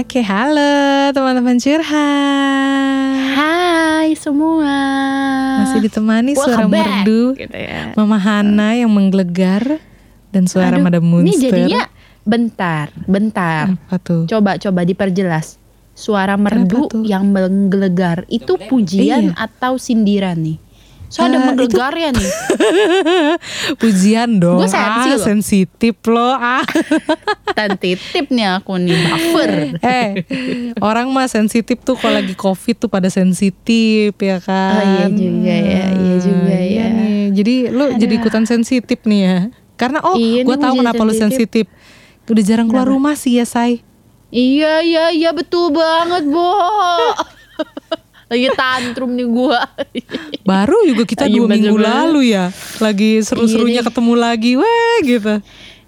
Oke, halo teman-teman curhat. Hai semua. Masih ditemani Welcome suara back. merdu Gitu ya. Mama Hana yang menggelegar dan suara Aduh, Madam Ini Munster. jadinya bentar, bentar. apa tuh? Coba coba diperjelas. Suara merdu yang menggelegar itu pujian Iya. atau sindiran nih? So ada Eh, menggelegarnya nih. Pujian dong. Gua sensi ah, loh. sensitif loh. Ah. Tentatif nih aku nih buffer. eh, orang mah sensitif tuh kalau lagi covid tuh pada sensitif ya kan. Oh, iya juga ya, iya juga Nah, ya. nih. Jadi lu jadi ikutan sensitif nih ya. Karena oh, Iya, gue tahu kenapa lu sensitif. Udah jarang keluar rumah sih ya, Say. Iya iya iya betul banget, Bo. Lagi tantrum nih gua. Baru juga kita Lagi dua minggu lalu ya, lagi seru-serunya Iya ketemu lagi, weh gitu.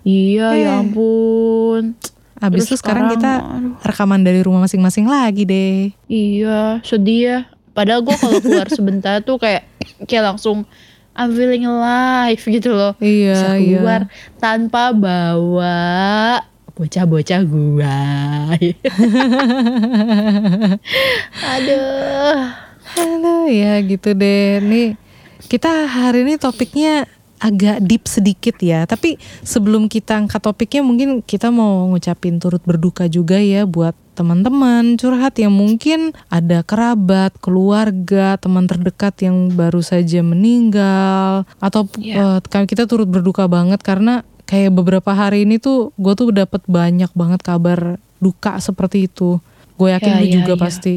iya ya Eh. ampun. Abis itu sekarang kita rekaman dari rumah masing-masing lagi deh. Iya, sedih ya. Padahal gue kalau keluar sebentar tuh kayak kayak langsung I'm feeling alive gitu loh. Iya, Bisa iya. keluar tanpa bawa bocah-bocah gua. Aduh. Halo ya gitu deh. Nih kita hari ini topiknya agak deep sedikit ya. Tapi sebelum kita angkat topiknya mungkin kita mau ngucapin turut berduka juga ya buat teman-teman curhat yang mungkin ada kerabat, keluarga, teman terdekat yang baru saja meninggal atau Iya. eh, kami kita turut berduka banget karena kayak beberapa hari ini tuh gue tuh dapat banyak banget kabar duka seperti itu. Gue yakin Ya, lu ya, juga ya. pasti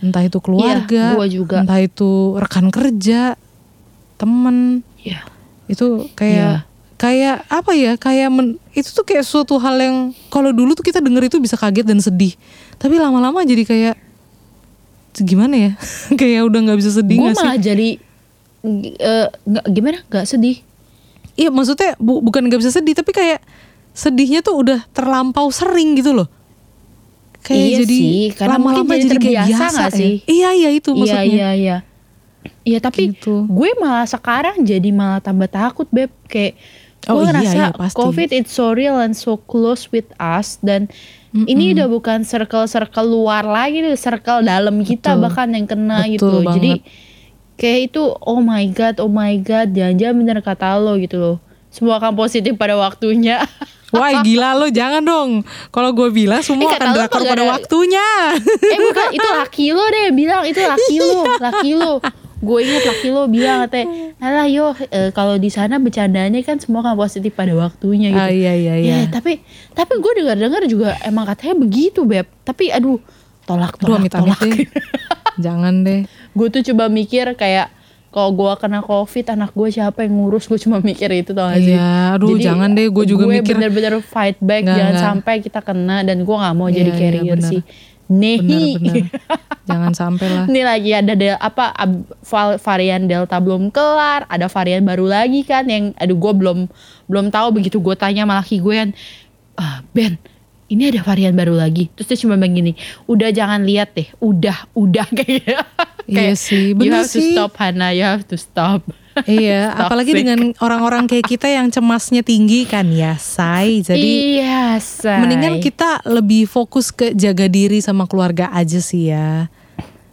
entah itu keluarga, gua juga. entah itu rekan kerja, temen, Iya. itu kayak kayak apa ya? Kayak men- itu tuh kayak suatu hal yang kalau dulu tuh kita denger itu bisa kaget dan sedih, tapi lama-lama jadi kayak gimana ya? kayak udah nggak bisa sedih Gue sih? malah jadi eh, nggak gimana? Nggak sedih. Iya maksudnya bu- bukan nggak bisa sedih, tapi kayak sedihnya tuh udah terlampau sering gitu loh. Kayak Iya jadi sih, karena lama-lama jadi jadi kayak biasa nggak ya. sih? Iya iya itu Iya maksudnya. iya iya. Iya tapi Gitu. gue malah sekarang jadi malah tambah takut beb kayak Oh gue iya, ngerasa iya, pasti. covid it's so real and so close with us dan ini udah bukan circle-circle luar lagi circle dalam kita Betul. bahkan yang kena Betul gitu loh jadi banget. Kayak itu oh my god oh my god jangan-jangan bener kata lo gitu loh semua akan positif pada waktunya Wah gila lo jangan dong. Kalau gue bilang semua Eh, akan drakor pada ada- waktunya. eh bukan itu laki lo deh bilang itu laki lo laki lo gue inget laki lo bilang katanya alah yo eh, kalau di sana bercandanya kan semua kan positif pada waktunya gitu Ah, iya iya iya. Ya, tapi tapi gue dengar dengar juga emang katanya begitu beb tapi aduh tolak Aduh tolak amit-amit tolak deh. Jangan deh. Gue tuh coba mikir kayak kalau gue kena covid anak gue siapa yang ngurus gue cuma mikir itu tau gak sih Iya, aduh, jangan deh, gue juga gue mikir- bener-bener fight back Nggak, jangan nggak. sampai kita kena dan gue nggak mau Iya, jadi iya, carrier bener. sih Nehi Bener-bener. Jangan sampai lah. Ini lagi ada del, apa ab- varian delta belum kelar, ada varian baru lagi kan yang aduh gue belum belum tahu begitu gue tanya sama laki gue kan, ah, Ben ini ada varian baru lagi. Terus dia cuma bilang gini, udah jangan lihat deh, udah udah kayak gitu. Iya Kayak, sih, You bener have to sih. stop Hana, you have to stop. iya, Toxic. apalagi dengan orang-orang kayak kita yang cemasnya tinggi kan ya, say. Jadi iya, say. mendingan kita lebih fokus ke jaga diri sama keluarga aja sih ya.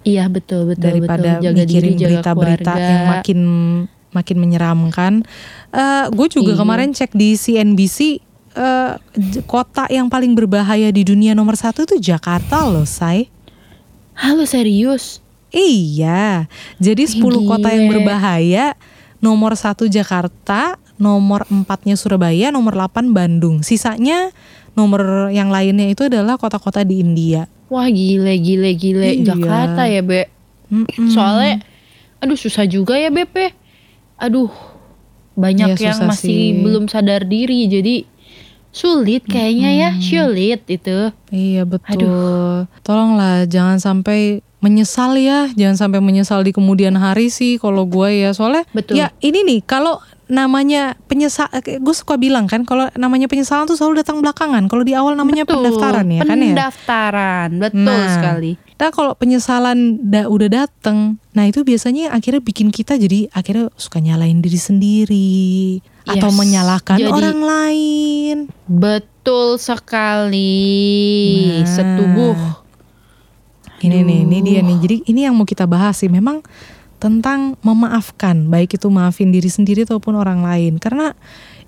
Iya betul betul daripada betul. Jaga mikirin berita-berita yang makin makin menyeramkan. gue juga Iya. kemarin cek di CNBC eh, j- kota yang paling berbahaya di dunia nomor satu itu Jakarta loh, say. Halo serius? Iya, jadi 10 kota yang berbahaya nomor satu Jakarta, nomor empatnya Surabaya, nomor 8 Bandung. Sisanya nomor yang lainnya itu adalah kota-kota di India. Wah gile gile gile Iya. Jakarta ya be. Mm-mm. Soalnya, aduh susah juga ya BP. Aduh, banyak Iya, yang masih sih. belum sadar diri. Jadi sulit kayaknya ya, sulit itu. Iya betul. Tolonglah jangan sampai menyesal ya, jangan sampai menyesal di kemudian hari sih kalau gue ya. Soalnya Betul. ya ini nih kalau namanya penyesal, gue suka bilang kan kalau namanya penyesalan tuh selalu datang belakangan. Kalau di awal namanya Betul, pendaftaran ya kan ya. Pendaftaran, betul Nah, sekali. Nah kalau penyesalan da, udah dateng, nah itu biasanya akhirnya bikin kita jadi akhirnya suka nyalain diri sendiri atau Yes, menyalahkan jadi- orang lain. Betul sekali. Nah. Setubuh. Ini nih, ini dia nih. Jadi ini yang mau kita bahas sih. Memang tentang memaafkan, baik itu maafin diri sendiri ataupun orang lain. Karena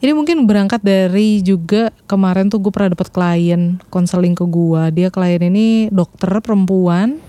ini mungkin berangkat dari juga kemarin tuh gue pernah dapat klien konseling ke gua. Dia klien ini dokter perempuan.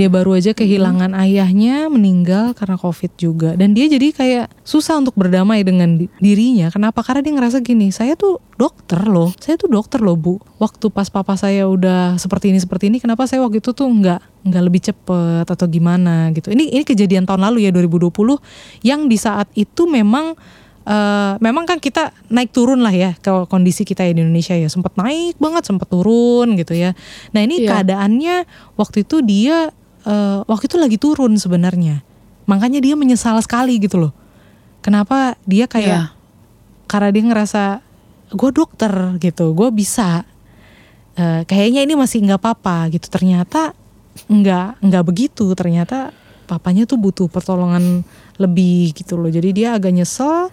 Dia baru aja kehilangan ayahnya meninggal karena covid juga. Dan dia jadi kayak susah untuk berdamai dengan di- dirinya. Kenapa? Karena dia ngerasa gini, saya tuh dokter loh. Saya tuh dokter loh bu. Waktu pas papa saya udah seperti ini seperti ini, kenapa saya waktu itu tuh nggak nggak lebih cepet atau gimana gitu. Ini ini kejadian tahun lalu ya 2020 yang di saat itu memang eh, memang kan kita naik turun lah ya kalau kondisi kita ya di Indonesia ya sempat naik banget sempat turun gitu ya. Nah ini Iya. keadaannya waktu itu dia eh, waktu itu lagi turun sebenarnya. Makanya dia menyesal sekali gitu loh. Kenapa dia kayak Iya. karena dia ngerasa gue dokter gitu, gue bisa. Eh, kayaknya ini masih nggak apa-apa gitu. Ternyata nggak nggak begitu. Ternyata papanya tuh butuh pertolongan lebih gitu loh. Jadi dia agak nyesel,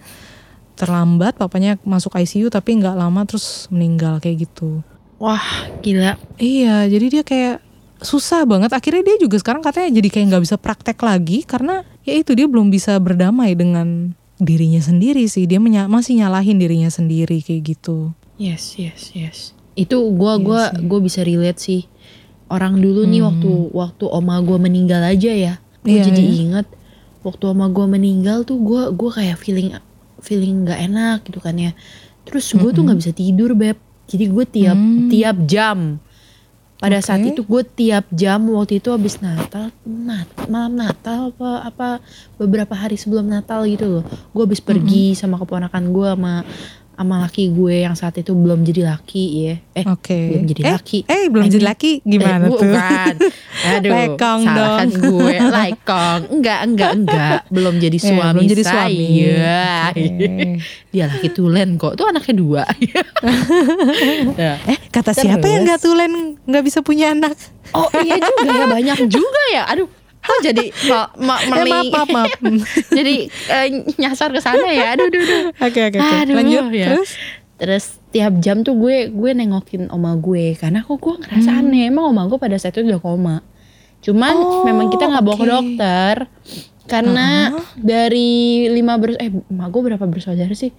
terlambat. Papanya masuk ICU tapi nggak lama terus meninggal kayak gitu. Wah, gila. Iya, jadi dia kayak susah banget. Akhirnya dia juga sekarang katanya jadi kayak nggak bisa praktek lagi karena ya itu dia belum bisa berdamai dengan dirinya sendiri sih. Dia menya- masih nyalahin dirinya sendiri kayak gitu. Yes, yes, yes. Itu gua Iya gua sih. gua bisa relate sih. Orang dulu nih Hmm. waktu waktu oma gua meninggal aja ya. Gue Iya, jadi iya. inget waktu oma gua meninggal tuh gua gua kayak feeling feeling nggak enak gitu kan ya. Terus gue tuh nggak bisa tidur beb. Jadi gue tiap Hmm. tiap jam pada saat Oke. itu gue tiap jam waktu itu habis Natal, Nat, malam Natal apa apa beberapa hari sebelum Natal gitu loh. Gue habis pergi sama keponakan gue sama sama laki gue yang saat itu belum jadi laki ya. Eh Oke. belum jadi eh, laki. Eh, belum I jadi laki gimana eh, tuh? Bukan. Aduh, Lekong salahkan dong. gue. Lekong. Enggak, enggak, enggak. Belum jadi Eh, suami belum jadi saya. suami. Oke. Dia laki tulen kok. Tuh anaknya dua. Ya. Eh, kata siapa yang nggak Terus? tulen nggak bisa punya anak? Oh iya juga ya banyak juga ya. Aduh, kok jadi ma- ma- Eh, meli- maaf, maaf, maaf. jadi eh, nyasar ke sana ya. Aduh, aduh, aduh. Oke, Lanjut ya. terus. Terus tiap jam tuh gue gue nengokin oma gue karena kok gue ngerasa aneh. Emang oma gue pada saat itu udah koma. Cuman Oh, memang kita nggak bawa ke dokter karena dari lima ber eh emak gue berapa bersaudara sih?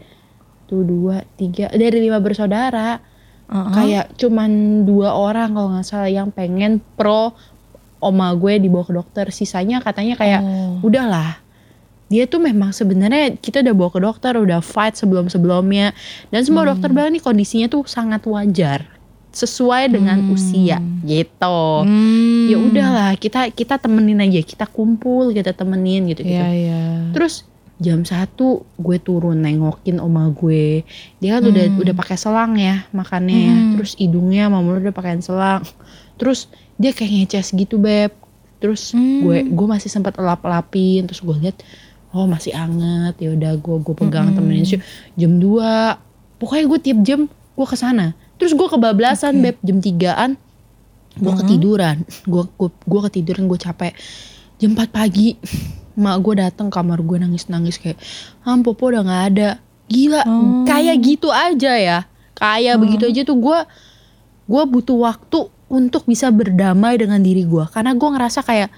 Tuh dua tiga dari lima bersaudara Uh-uh. kayak cuman dua orang kalau nggak salah yang pengen pro oma gue dibawa ke dokter. Sisanya katanya kayak Oh. udahlah dia tuh memang sebenarnya kita udah bawa ke dokter udah fight sebelum sebelumnya dan semua Hmm. dokter bilang nih kondisinya tuh sangat wajar sesuai dengan Hmm. usia gitu Hmm. ya udahlah kita kita temenin aja kita kumpul kita temenin gitu gitu Iya, iya. terus jam satu gue turun nengokin oma gue dia kan udah Hmm. udah pakai selang ya makannya ya. Hmm. terus hidungnya sama mulut udah pakai selang terus dia kayak ngeces gitu beb terus Hmm. gue gue masih sempat elap elapin terus gue lihat oh masih anget ya udah gue gue pegang Mm-mm. temenin sih jam 2 pokoknya gue tiap jam gue ke sana terus gue kebablasan Oke. beb jam 3an gue Mm-mm. ketiduran gue gue gue ketiduran gue capek jam 4 pagi mak gue datang kamar gue nangis nangis kayak ham popo udah nggak ada gila Oh. kayak gitu aja ya kayak Hmm. begitu aja tuh gue gue butuh waktu untuk bisa berdamai dengan diri gue karena gue ngerasa kayak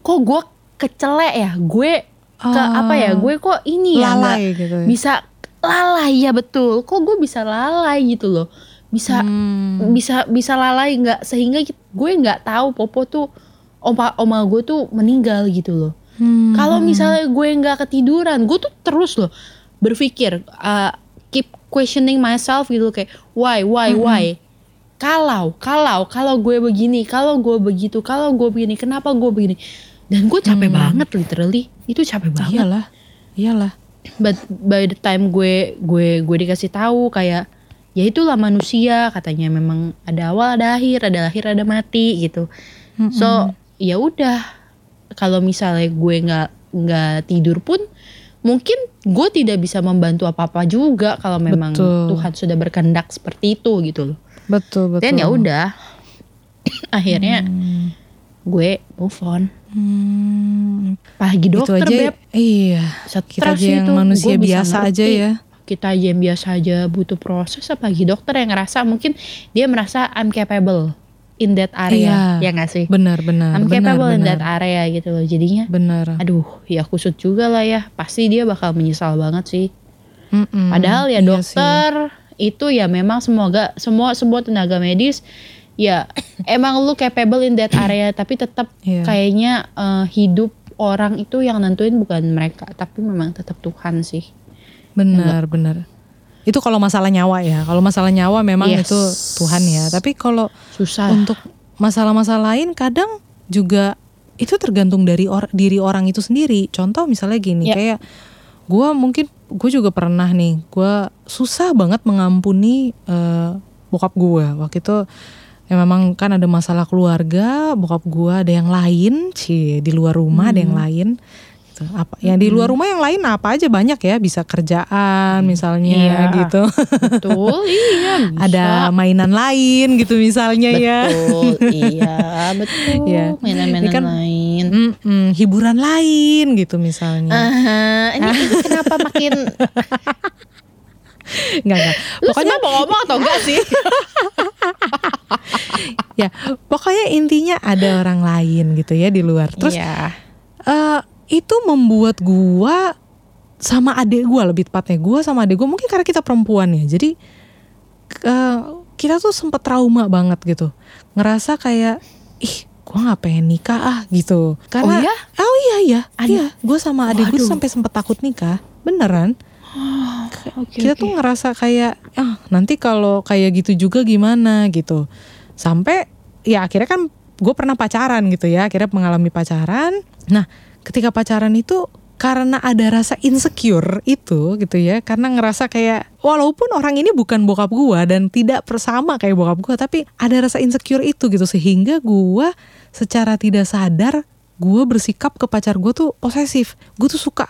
kok gue kecelek ya gue ke Ah. apa ya gue kok ini ya lalai gitu ya. bisa lalai ya betul kok gue bisa lalai gitu loh bisa Hmm. bisa bisa lalai nggak sehingga gue nggak tahu popo tuh oma oma gue tuh meninggal gitu loh Hmm. kalau misalnya gue nggak ketiduran gue tuh terus loh berpikir uh, keep questioning myself gitu kayak why why Mm-mm. why kalau kalau kalau gue begini kalau gue begitu kalau gue begini kenapa gue begini dan gue capek Hmm. banget literally itu capek banget iyalah. Iyalah. but by the time gue gue gue dikasih tahu kayak ya itulah manusia katanya memang ada awal ada akhir ada lahir ada mati gitu Mm-mm. so ya udah kalau misalnya gue nggak nggak tidur pun mungkin gue tidak bisa membantu apa apa juga kalau memang Betul. Tuhan sudah berkehendak seperti itu gitu loh betul betul. dan ya udah akhirnya Hmm. gue move on Hmm. pagi Itu dokter aja beb iya. stres Kita aja yang itu. manusia biasa aja ya. kita yang biasa aja butuh proses apalagi dokter yang ngerasa mungkin dia merasa I'm capable in that area Iya. ya nggak sih Benar, benar. I'm benar, capable in benar. that area gitu loh jadinya Benar. aduh ya kusut juga lah ya pasti dia bakal menyesal banget sih Mm-mm. padahal ya Iya dokter itu ya memang semoga semua semua tenaga medis ya emang lu capable in that area tapi tetap Iya. kayaknya eh, hidup orang itu yang nentuin bukan mereka tapi memang tetap Tuhan sih Benar, benar. Itu kalau masalah nyawa ya. Kalau masalah nyawa memang Yes. itu Tuhan ya. Tapi kalau susah untuk masalah-masalah lain kadang juga itu tergantung dari or- diri orang itu sendiri. Contoh misalnya gini, Ya. kayak gua mungkin gue juga pernah nih, gua susah banget mengampuni eh, bokap gua waktu itu. Ya memang kan ada masalah keluarga, bokap gua ada yang lain, cie di luar rumah ada yang lain. Gitu. Apa yang di luar rumah yang lain apa aja banyak ya, bisa kerjaan misalnya Iya. gitu. betul iya bisa. ada mainan lain gitu misalnya ya. betul iya betul Iya. mainan-mainan kan- lain Mm-mm, hiburan lain gitu misalnya. Aha, ini kenapa makin Enggak enggak. lu Pokoknya mau ngomong atau enggak sih ya, pokoknya intinya ada orang lain gitu ya di luar. Terus Iya. eh, itu membuat gua sama adik gua lebih tepatnya gua sama adik gua mungkin karena kita perempuan ya. Jadi eh, kita tuh sempet trauma banget gitu. Ngerasa kayak ih gua nggak pengen nikah ah gitu. Karena Oh ya? oh iya iya. Ada- Iya, gua sama adik gua sampai sempet takut nikah. Beneran. Oke, kita oke. tuh ngerasa kayak ah nanti kalau kayak gitu juga gimana gitu sampai ya akhirnya kan gue pernah pacaran gitu ya akhirnya mengalami pacaran nah ketika pacaran itu karena ada rasa insecure itu gitu ya karena ngerasa kayak walaupun orang ini bukan bokap gua dan tidak bersama kayak bokap gua tapi ada rasa insecure itu gitu sehingga gua secara tidak sadar gua bersikap ke pacar gue tuh posesif gue tuh suka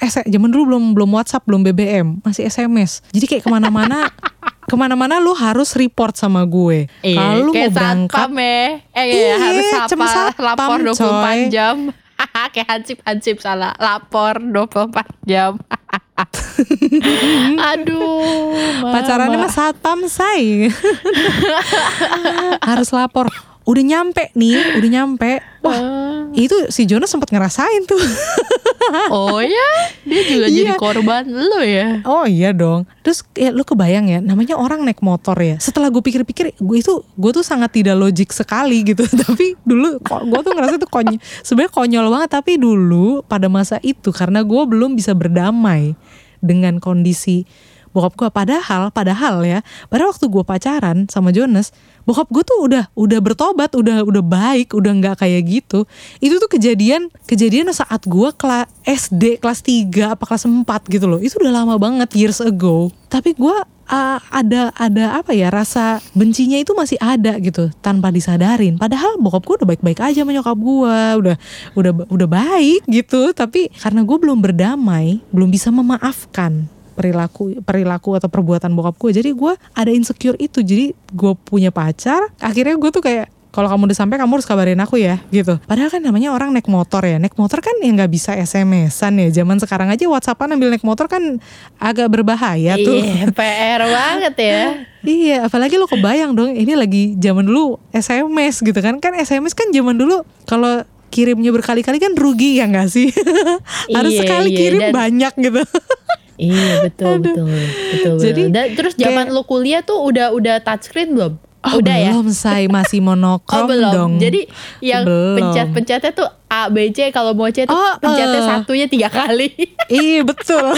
S zaman dulu belum belum WhatsApp belum BBM masih SMS jadi kayak ke mana-mana ke mana-mana lu harus report sama gue Iya, kalau mau berangkat satpam ya. Eh iya, Iya, harus apa satpam, lapor 24 coy. jam. kayak hansip-hansip salah. Lapor 24 jam. Aduh. Mama. pacarannya mah satpam say harus lapor udah nyampe nih udah nyampe wah Ah. Itu si Jonas sempat ngerasain tuh Oh ya, dia juga jadi Iya. korban lu ya. Oh iya dong. Terus ya lu kebayang ya, namanya orang naik motor ya. Setelah gue pikir-pikir, gue itu gue tuh sangat tidak logik sekali gitu. tapi dulu kok gue tuh ngerasa itu konyol. Sebenarnya konyol banget. Tapi dulu pada masa itu karena gue belum bisa berdamai dengan kondisi bokap gue. Padahal, padahal ya, pada waktu gue pacaran sama Jonas, bokap gue tuh udah udah bertobat, udah udah baik, udah nggak kayak gitu. Itu tuh kejadian kejadian saat gue kelas SD kelas 3 apa kelas 4 gitu loh. Itu udah lama banget years ago. Tapi gue uh, ada ada apa ya rasa bencinya itu masih ada gitu tanpa disadarin. Padahal bokap gue udah baik-baik aja sama nyokap gue, udah udah udah baik gitu. Tapi karena gue belum berdamai, belum bisa memaafkan perilaku perilaku atau perbuatan bokap gue jadi gue ada insecure itu jadi gue punya pacar akhirnya gue tuh kayak kalau kamu udah sampai kamu harus kabarin aku ya gitu padahal kan namanya orang naik motor ya naik motor kan ya nggak bisa SMS-an ya zaman sekarang aja WhatsAppan ambil naik motor kan agak berbahaya tuh Iya, PR banget ya. Iya, apalagi lo kebayang dong, ini lagi zaman dulu SMS gitu kan. Kan SMS kan zaman dulu kalau kirimnya berkali-kali kan rugi ya nggak sih? Harus Iya, sekali iya, kirim dan- banyak gitu. Iya betul betul betul. Jadi, betul. Dan terus zaman kayak- lu kuliah tuh udah udah touchscreen belum? Oh, udah ya. belum say, masih Oh monokrom belum. dong. Jadi yang pencet-pencetnya tuh A B C kalau mau C tuh Oh, pencetnya eh. satunya tiga kali. Iya betul.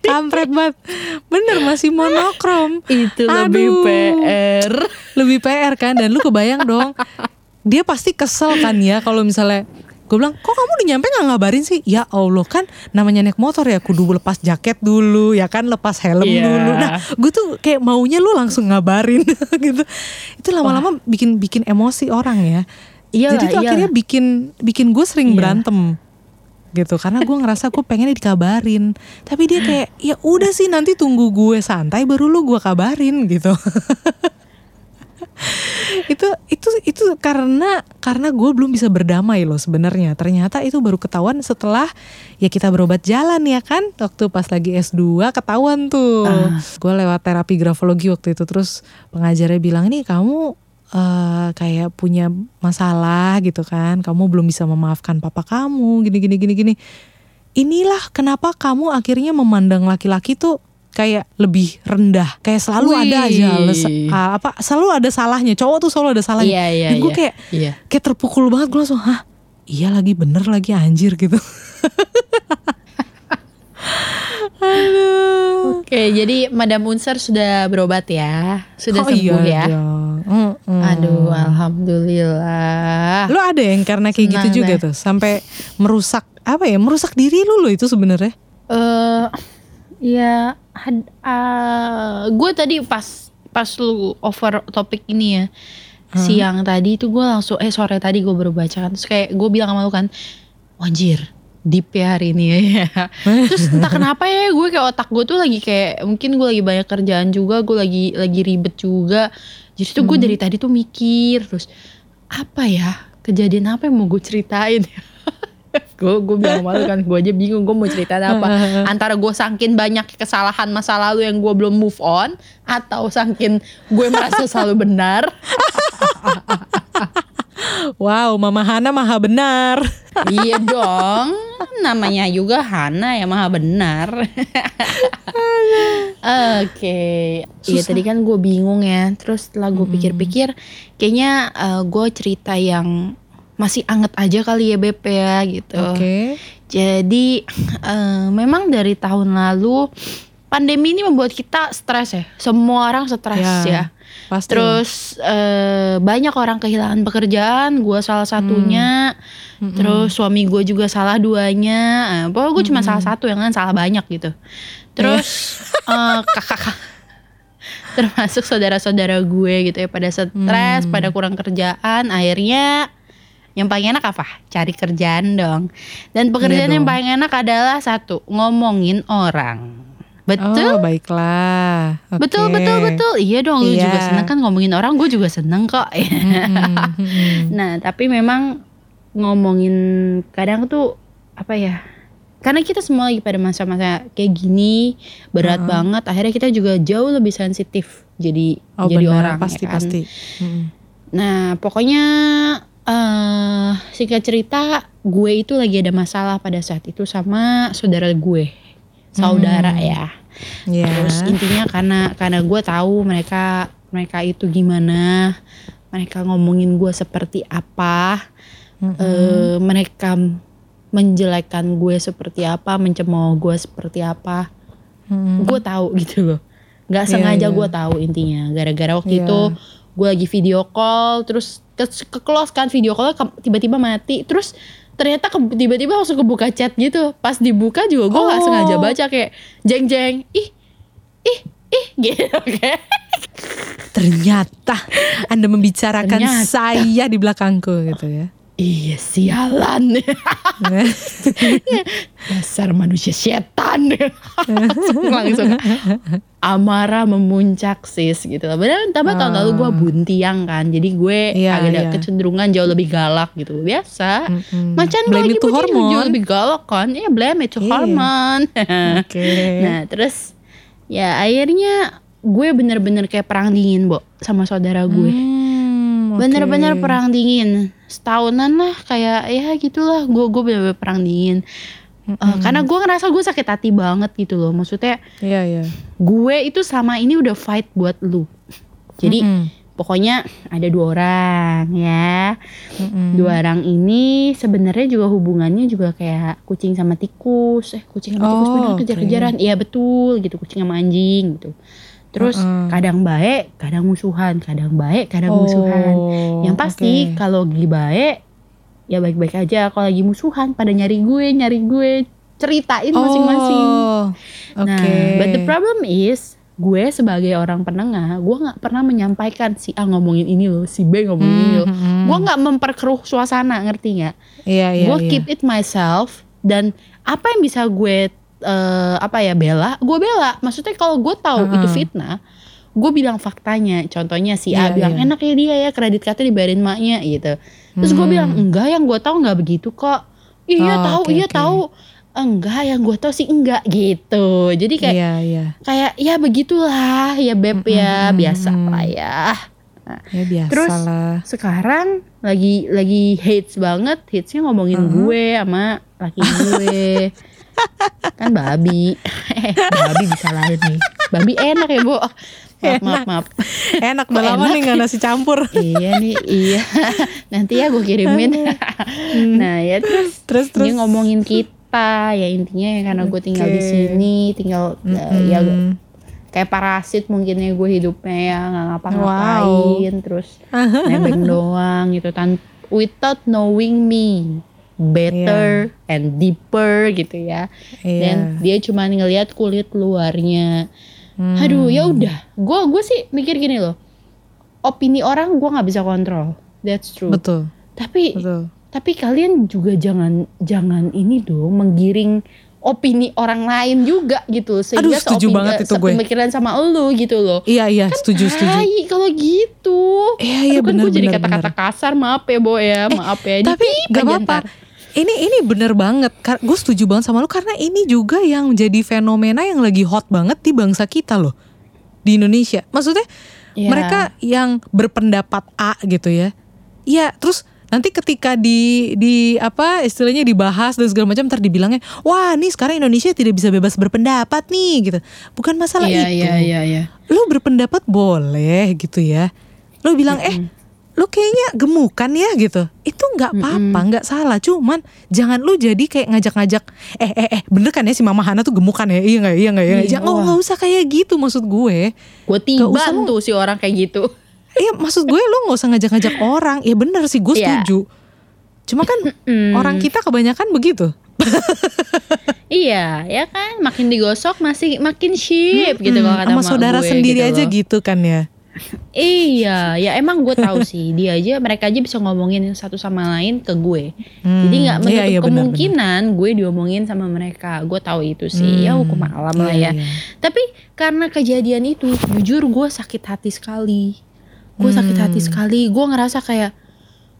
Kampret banget. Bener masih monokrom. Itu lebih Aduh. PR. Lebih PR kan dan lu kebayang dong. Dia pasti kesel kan ya kalau misalnya gue bilang kok kamu udah nyampe nggak ngabarin sih? Ya allah kan namanya naik motor ya kudu lepas jaket dulu ya kan lepas helm Iya. dulu. Nah gue tuh kayak maunya lu langsung ngabarin gitu. Itu lama-lama bikin bikin emosi orang ya. Iyalah, jadi tuh iyalah. akhirnya bikin bikin gue sering Iya. berantem gitu. Karena gue ngerasa gue pengen dikabarin. Tapi dia kayak ya udah sih nanti tunggu gue santai baru lu gue kabarin gitu itu itu itu karena karena gue belum bisa berdamai loh sebenarnya. Ternyata itu baru ketahuan setelah ya kita berobat jalan ya kan? Waktu pas lagi S2 ketahuan tuh. Ah. gue lewat terapi grafologi waktu itu. Terus pengajarnya bilang nih kamu eh, kayak punya masalah gitu kan? Kamu belum bisa memaafkan papa kamu. Gini gini gini gini. Inilah kenapa kamu akhirnya memandang laki-laki tuh kayak lebih rendah kayak selalu ada aja Wih. les- ah, apa selalu ada salahnya cowok tuh selalu ada salahnya Iya, iya, dan gue iya. kayak Iya. kayak terpukul banget gue langsung hah iya lagi bener lagi anjir gitu aduh Oke, jadi Madam Unser sudah berobat ya, sudah Oh sembuh iya ya. dong. Mm-mm. Aduh, alhamdulillah. lu ada yang karena kayak Senang gitu juga deh. tuh sampai merusak apa ya merusak diri lu loh itu sebenarnya Eh, ya, had- ah, gue tadi pas pas lu over topik ini ya, siang tadi itu gue langsung, eh sore tadi gue baru baca kan, terus kayak gue bilang sama lu kan, anjir, deep ya hari ini ya. Terus entah kenapa ya gue kayak otak gue tuh lagi kayak mungkin gue lagi banyak kerjaan juga, gue lagi lagi ribet juga. Jadi tuh gue dari tadi tuh mikir terus apa ya kejadian apa yang mau gue ceritain ya. Gue gue bilang malu kan gue aja bingung gue mau ceritain apa. Antara gue sangkin banyak kesalahan masa lalu yang gue belum move on atau sangkin gue merasa selalu benar. Wow mama Hana maha benar. Iya dong namanya juga Hana ya maha benar. Oke iya Susah. tadi kan gue bingung ya terus setelah gue pikir-pikir kayaknya eh, gue cerita yang masih anget aja kali ya Beb ya gitu oke jadi eh, memang dari tahun lalu pandemi ini membuat kita stres ya semua orang stres ya, pasti Terus eh, banyak orang kehilangan pekerjaan, gue salah satunya. Mm-mm. Terus suami gue juga salah duanya. Eh, pokoknya gue cuma salah satu yang lain salah banyak gitu. Terus eh, kakak termasuk saudara-saudara gue gitu ya pada stres, Hmm. pada kurang kerjaan. Akhirnya yang paling enak apa? Cari kerjaan dong. Dan pekerjaan Iya yang paling enak adalah satu ngomongin orang. Betul? oh baiklah Oke. Betul betul betul. Iya dong, lu Iya. juga seneng kan ngomongin orang, gue juga seneng kok. Mm-mm. nah, tapi memang ngomongin kadang tuh apa ya? Karena kita semua lagi pada masa-masa kayak gini berat Uh-uh. banget. Akhirnya kita juga jauh lebih sensitif jadi oh jadi benar orang. pasti ya kan? pasti Mm-mm. Nah, pokoknya eh singkat cerita, gue itu lagi ada masalah pada saat itu sama saudara gue, saudara Hmm. ya. ya Terus intinya karena karena gue tahu mereka mereka itu gimana, mereka ngomongin gue seperti apa, Mm-mm. eh, mereka menjelekkan gue seperti apa, mencemooh gue seperti apa, Mm-mm. gue tahu gitu loh. Nggak Iya, sengaja iya. gue tahu intinya. Gara-gara waktu Iya. itu gue lagi video call, terus ke, ke close kan video call tiba-tiba mati, terus ternyata tiba-tiba langsung kebuka chat gitu. Pas dibuka juga gue nggak Oh. sengaja baca kayak jeng jeng, ih ih ih gitu kayak. ternyata anda membicarakan Ternyata. saya di belakangku gitu ya Iya sialan. Dasar manusia setan. Langsung, langsung Amarah memuncak sis gitu. Padahal tambah tahun lalu gue buntiang kan. Jadi gue Iya, agak ada iya. kecenderungan jauh lebih galak gitu. Biasa. Mm-mm. Macan gue lagi bunyi jauh lebih galak kan. Iya blame itu Iya. hormon oke. Nah terus Ya akhirnya gue bener-bener kayak perang dingin Bo Sama saudara gue. Hmm, oke. bener-bener perang dingin setahunan lah kayak ya gitulah gue gue bener-bener perang dingin. Eh, Mm-mm. karena gue ngerasa gue sakit hati banget gitu loh maksudnya iya iya. gue itu selama ini udah fight buat lu. Jadi Mm-mm. pokoknya ada dua orang ya. Mm-mm. dua orang ini sebenarnya juga hubungannya juga kayak kucing sama tikus. Eh kucing sama tikus Oh, bener kejar-kejaran. Iya betul gitu kucing sama anjing gitu terus Mm-mm. kadang baik kadang musuhan kadang baik kadang musuhan Oh, yang pasti oke. kalau lagi baik ya baik-baik aja. Kalau lagi musuhan pada nyari gue, nyari gue, ceritain masing-masing. Oh, oke. Nah, but the problem is gue sebagai orang penengah, gue nggak pernah menyampaikan si A ngomongin ini loh, si B ngomongin ini loh. Hmm, hmm. Gue nggak memperkeruh suasana, ngerti nggak? Iya iya. gue iya. keep it myself dan apa yang bisa gue eh, apa ya bela, gue bela. Maksudnya kalau gue tahu Uh-uh. itu fitnah, gue bilang faktanya contohnya si A Iya, bilang iya. enak ya dia ya kredit cardnya dibayarin maknya gitu terus gue Hmm. bilang enggak yang gue tahu nggak begitu kok iya Oh, tahu oke, iya oke. tahu enggak yang gue tahu sih enggak gitu jadi kayak Iya, iya. kayak ya begitulah ya beb ya Mm-mm, biasa lah ya Ya biasa Terus lah. sekarang lagi lagi hates banget hatesnya ngomongin Mhm. gue sama laki gue kan babi. Babi bisa lain nih. Babi enak ya bu. Maaf maaf maaf. Enak lama enak? nih gak nasi campur. iya nih iya. Nanti ya gue kirimin. Nah ya terus Terus terus. dia ngomongin kita. Ya intinya ya karena gue tinggal di sini tinggal uh, ya kayak parasit mungkin ya gue hidupnya ya nggak ngapa-ngapain. Terus nebeng doang gitu tan without knowing me better and deeper gitu ya. Iya. dan dia cuma ngelihat kulit luarnya. Hmm. aduh ya udah. Gue gue sih mikir gini loh. Opini orang gue nggak bisa kontrol. That's true. Betul, tapi betul. tapi kalian juga jangan jangan ini dong menggiring opini orang lain juga gitu sehingga Aduh, setuju banget itu gue. sepemikiran sama lu gitu loh. Iya, iya, setuju, setuju. Tai kalau gitu. Iya, iya, Aduh, kan benar, gue jadi kata-kata kasar maaf ya Bo ya. Maaf ya Tapi Dipip gak aja apa-apa. Ini ini bener banget. Gue setuju banget sama lu karena ini juga yang jadi fenomena yang lagi hot banget di bangsa kita loh di Indonesia. Maksudnya Iya. mereka yang berpendapat A gitu ya. Iya, terus nanti ketika di di apa istilahnya dibahas dan segala macam ntar dibilangnya wah nih sekarang Indonesia tidak bisa bebas berpendapat nih gitu bukan masalah Iya itu iya iya iya lu berpendapat boleh gitu ya lu bilang eh lu kayaknya gemukan ya gitu. Itu nggak apa-apa nggak salah. Cuman jangan lu jadi kayak ngajak-ngajak eh eh eh bener kan ya si mama Hana tuh gemukan ya? Iya nggak iya nggak iya? Iya, jangan wah. nggak usah kayak gitu maksud gue. Gue tiban tuh si orang kayak gitu. Iya maksud gue lu nggak usah ngajak-ngajak orang. Ya bener sih gue Iya. setuju. Cuma kan Mm. orang kita kebanyakan begitu. Iya ya kan? Makin digosok masih makin ship gitu Hmm, kalau kata sama saudara gue sendiri gitu aja loh. gitu kan ya Iya, ya emang gue tahu sih dia aja mereka aja bisa ngomongin satu sama lain ke gue. Hmm, Jadi nggak menutup iya, iya, benar, kemungkinan gue diomongin sama mereka. Gue tahu itu sih. Ya Hmm, hukum alam lah iya, ya. iya. Tapi karena kejadian itu, jujur gue sakit hati sekali. Gue sakit hati Hmm. sekali. Gue ngerasa kayak,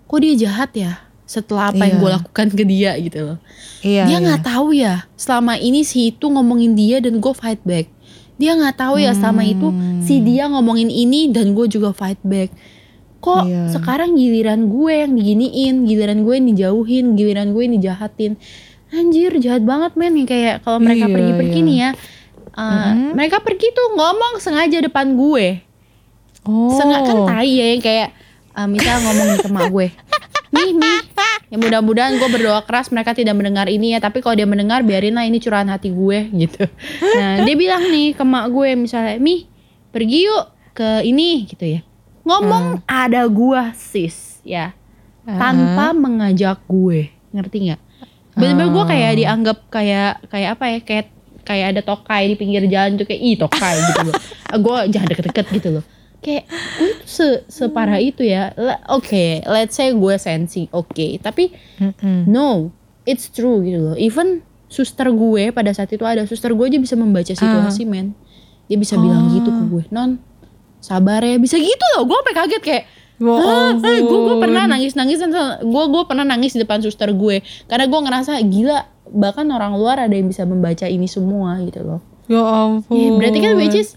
kok dia jahat ya? Setelah apa yang Iya. gue lakukan ke dia gitu loh. iya dia iya. nggak tahu ya. Selama ini si itu ngomongin dia dan gue fight back. Dia nggak tahu ya selama itu si dia ngomongin ini dan gue juga fight back. Kok Iya. sekarang giliran gue yang diginiin, giliran gue yang dijauhin, giliran gue yang dijahatin. Anjir jahat banget men kayak kalau mereka Iya, pergi-pergi iya. nih ya. uh, Mereka pergi tuh ngomong sengaja depan gue. oh Sengaja kan tai ya yang kayak uh, misal ngomong ke mak gue. Nih nih. Ya mudah-mudahan gue berdoa keras mereka tidak mendengar ini ya. Tapi kalau dia mendengar biarinlah ini curahan hati gue gitu. Nah dia bilang nih ke mak gue misalnya. Mi pergi yuk ke ini gitu ya. Ngomong ada gue sis ya. Tanpa mengajak gue. Ngerti nggak? Bener-bener gue kayak dianggap kayak kayak apa ya kayak kayak ada tokai di pinggir jalan tuh kayak ih tokai gitu loh. gue jangan deket-deket gitu loh. Kayak gue tuh se separah itu ya. Le- Oke, let's say gue sensi, oke. Tapi Mm-mm. no, it's true gitu loh. Even suster gue pada saat itu ada suster gue aja bisa membaca situasi men. Dia bisa bilang gitu ke gue, non sabar ya bisa gitu loh. Gue sampai kaget kayak Ya gue gue ampun. pernah nangis nangis gue gue pernah nangis di depan suster gue karena gue ngerasa gila bahkan orang luar ada yang bisa membaca ini semua gitu loh Ya ampun. Ya, berarti kan which is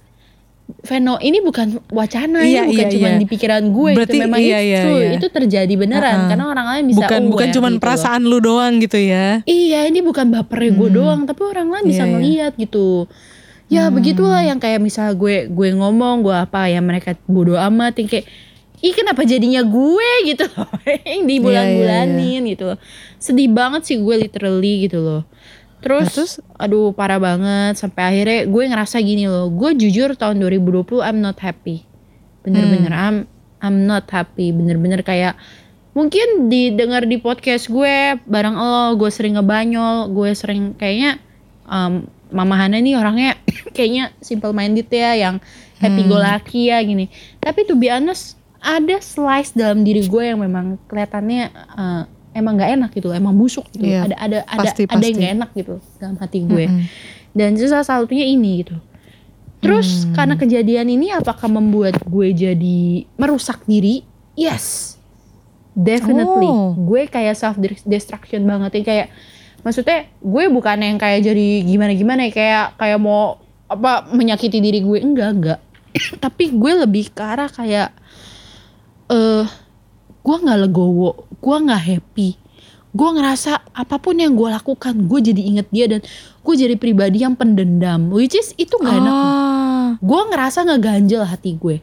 Veno ini bukan wacana Iya, ini bukan iya, cuma iya. di pikiran gue Berarti gitu memang iya, iya, true iya. itu terjadi beneran Uh-uh. karena orang lain bisa bukan bukan cuman gitu loh. perasaan lu doang gitu ya. Iya ini bukan bapernya gue doang tapi orang lain bisa Iya, iya. melihat gitu. Ya begitulah yang kayak misal gue gue ngomong gue apa ya mereka bodoh amat yang kayak ih kenapa jadinya gue gitu loh yang dibulan-bulanin gitu loh. Sedih banget sih gue literally gitu loh. Terus, Nah, terus? aduh parah banget sampai akhirnya gue ngerasa gini loh. Gue jujur tahun 2020 I'm not happy. Bener-bener Hmm. I'm I'm not happy. Bener-bener kayak mungkin didengar di podcast gue bareng lo gue sering ngebanyol gue sering kayaknya um, Mama Hana nih orangnya kayaknya simple minded ya yang happy go lucky ya gini tapi to be honest ada slice dalam diri gue yang memang kelihatannya uh, emang nggak enak gitu emang busuk gitu Iya, ada ada ada pasti, ada yang nggak enak gitu dalam hati gue Mm-mm. dan itu salah satunya ini gitu Terus Hmm. karena kejadian ini apakah membuat gue jadi merusak diri? Yes. Definitely. Oh. Gue kayak self destruction banget ya kayak maksudnya gue bukan yang kayak jadi gimana-gimana ya kayak kayak mau apa menyakiti diri gue enggak enggak. Tapi gue lebih ke arah kayak eh gue nggak legowo, gue nggak happy. Gue ngerasa apa pun yang gue lakukan, gue jadi inget dia dan gue jadi pribadi yang pendendam. Which is itu gak enak Ah. gue ngerasa ngeganjel hati gue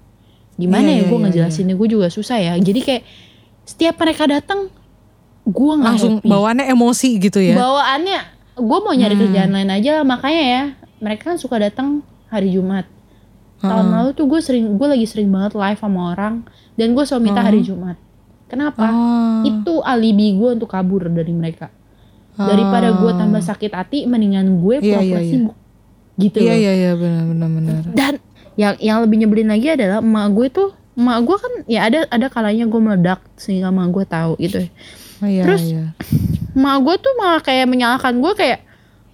gimana Iya, ya iya, gue iya, ngejelasinnya gue juga susah ya jadi kayak setiap mereka datang gue Langsung happy bawaannya emosi gitu ya. bawaannya gue mau nyari Hmm. kerjaan lain aja makanya ya mereka kan suka datang hari Jumat tahun Heeh. lalu tuh gue sering gue lagi sering banget live sama orang dan gue selalu minta Hmm. hari Jumat kenapa Ah. itu alibi gue untuk kabur dari mereka daripada gue tambah sakit hati mendingan gue Iya, pura-pura iya, iya. sibuk gitu Iya loh iya iya benar benar benar. dan yang yang lebih nyebelin lagi adalah emak gue tuh emak gue kan ya ada ada kalanya gue meledak sehingga emak gue tahu gitu. Oh, iya, Terus, iya. emak gue tuh malah kayak menyalahkan gue kayak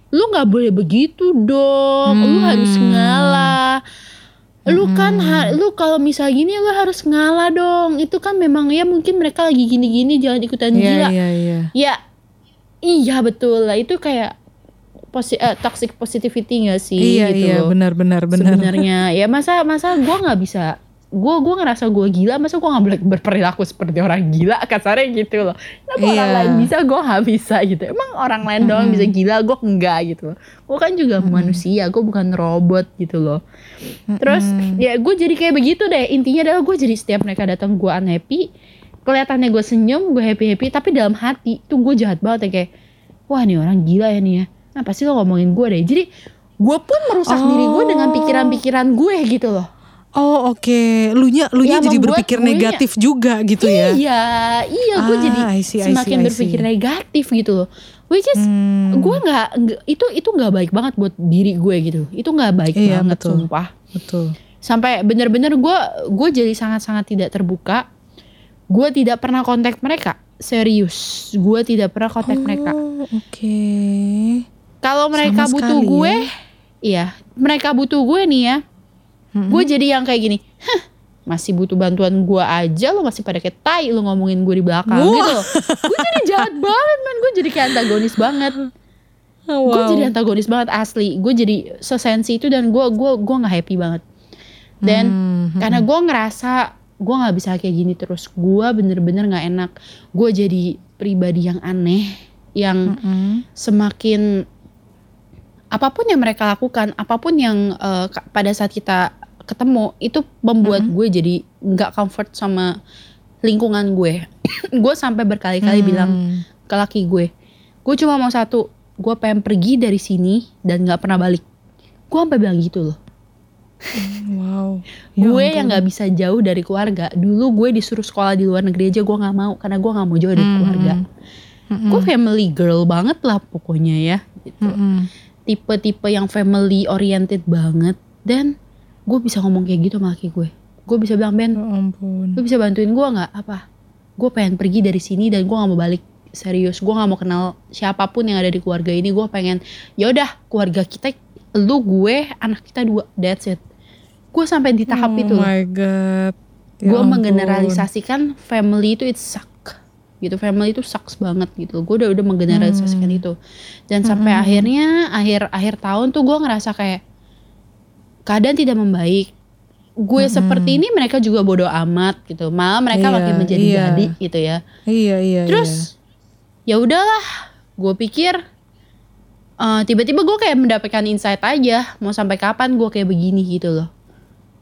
lu nggak boleh begitu dong lu Hmm. harus ngalah lu kan ha- lu kalau misal gini lu harus ngalah dong. Itu kan memang ya mungkin mereka lagi gini-gini jangan ikutan Iya gila. iya iya. ya iya betul lah. Itu kayak posi eh, toxic positivity gak sih Iya gitu iya benar benar benar. sebenarnya. Ya masa masa gue nggak bisa gue gue ngerasa gue gila masa gue nggak boleh berperilaku seperti orang gila kasarnya gitu loh. Kenapa orang Iya. lain bisa gue nggak bisa gitu. Emang orang lain doang bisa gila gue enggak gitu loh. Gue kan juga manusia gue bukan robot gitu loh. Terus ya gue jadi kayak begitu deh. Intinya adalah gue jadi setiap mereka datang gue unhappy kelihatannya gue senyum gue happy happy tapi dalam hati tuh gue jahat banget ya kayak wah nih orang gila ya nih ya. Nah pasti lo ngomongin gue deh? Jadi gue pun merusak diri gue dengan Oh. pikiran-pikiran gue gitu loh Oh oke, lu nya lu nya Ya, jadi berpikir guenya- negatif juga gitu ya. iya iya gue Ah, jadi I see, I see, semakin I see. berpikir negatif gitu loh which is Hmm, gue nggak itu itu nggak baik banget buat diri gue gitu itu nggak baik Iya, banget betul. sumpah betul. sampai bener-bener gue gue jadi sangat-sangat tidak terbuka gue tidak pernah kontak mereka serius gue tidak pernah kontak mereka Oh, Oke. kalau mereka Sama butuh sekali gue ya. iya mereka butuh gue nih ya Mm-mm. gue jadi yang kayak gini Hah, masih butuh bantuan gue aja lo masih pada kayak tai lo ngomongin gue di belakang Wah. gitu loh gue jadi jahat banget man gue jadi kayak antagonis banget Oh, gue wow. jadi antagonis banget asli gue jadi sesensi itu dan gue gue gue nggak happy banget dan Hmm, karena gue ngerasa gue nggak bisa kayak gini terus gue bener-bener nggak enak gue jadi pribadi yang aneh yang mm-mm. semakin apa pun yang mereka lakukan apa pun yang ka- pada saat kita ketemu itu membuat gue jadi nggak comfort sama lingkungan gue gue sampai berkali-kali Hmm. bilang ke laki gue gue cuma mau satu gue pengen pergi dari sini dan nggak pernah balik gue sampai bilang gitu loh Wow. Ya gue ampun. yang nggak bisa jauh dari keluarga dulu gue disuruh sekolah di luar negeri aja gue nggak mau karena gue nggak mau jauh dari Hmm. keluarga Mm-mm. gue family girl banget lah pokoknya ya gitu Mm-mm. tipe-tipe yang family oriented banget dan gue bisa ngomong kayak gitu sama laki gue. Gue bisa bilang Ben Ya ampun. lu bisa bantuin gue nggak? Apa? Gue pengen pergi dari sini dan gue nggak mau balik. Serius gue nggak mau kenal siapa pun yang ada di keluarga ini. Gue pengen ya udah keluarga kita lu gue anak kita dua that's it. Gue sampai di tahap oh itu. loh my god. Ya gue menggeneralisasikan family itu it suck gitu. Family itu sucks banget gitu. Gue udah udah menggeneralisasikan Hmm. itu. Dan sampai Hmm. akhirnya akhir akhir tahun tuh gue ngerasa kayak keadaan tidak membaik gue Hmm. seperti ini mereka juga bodoh amat gitu malah mereka Iya, makin menjadi iya. jadi gitu ya Iya iya. terus ya udahlah gue pikir eh, tiba-tiba gue kayak mendapatkan insight aja mau sampai kapan gue kayak begini gitu loh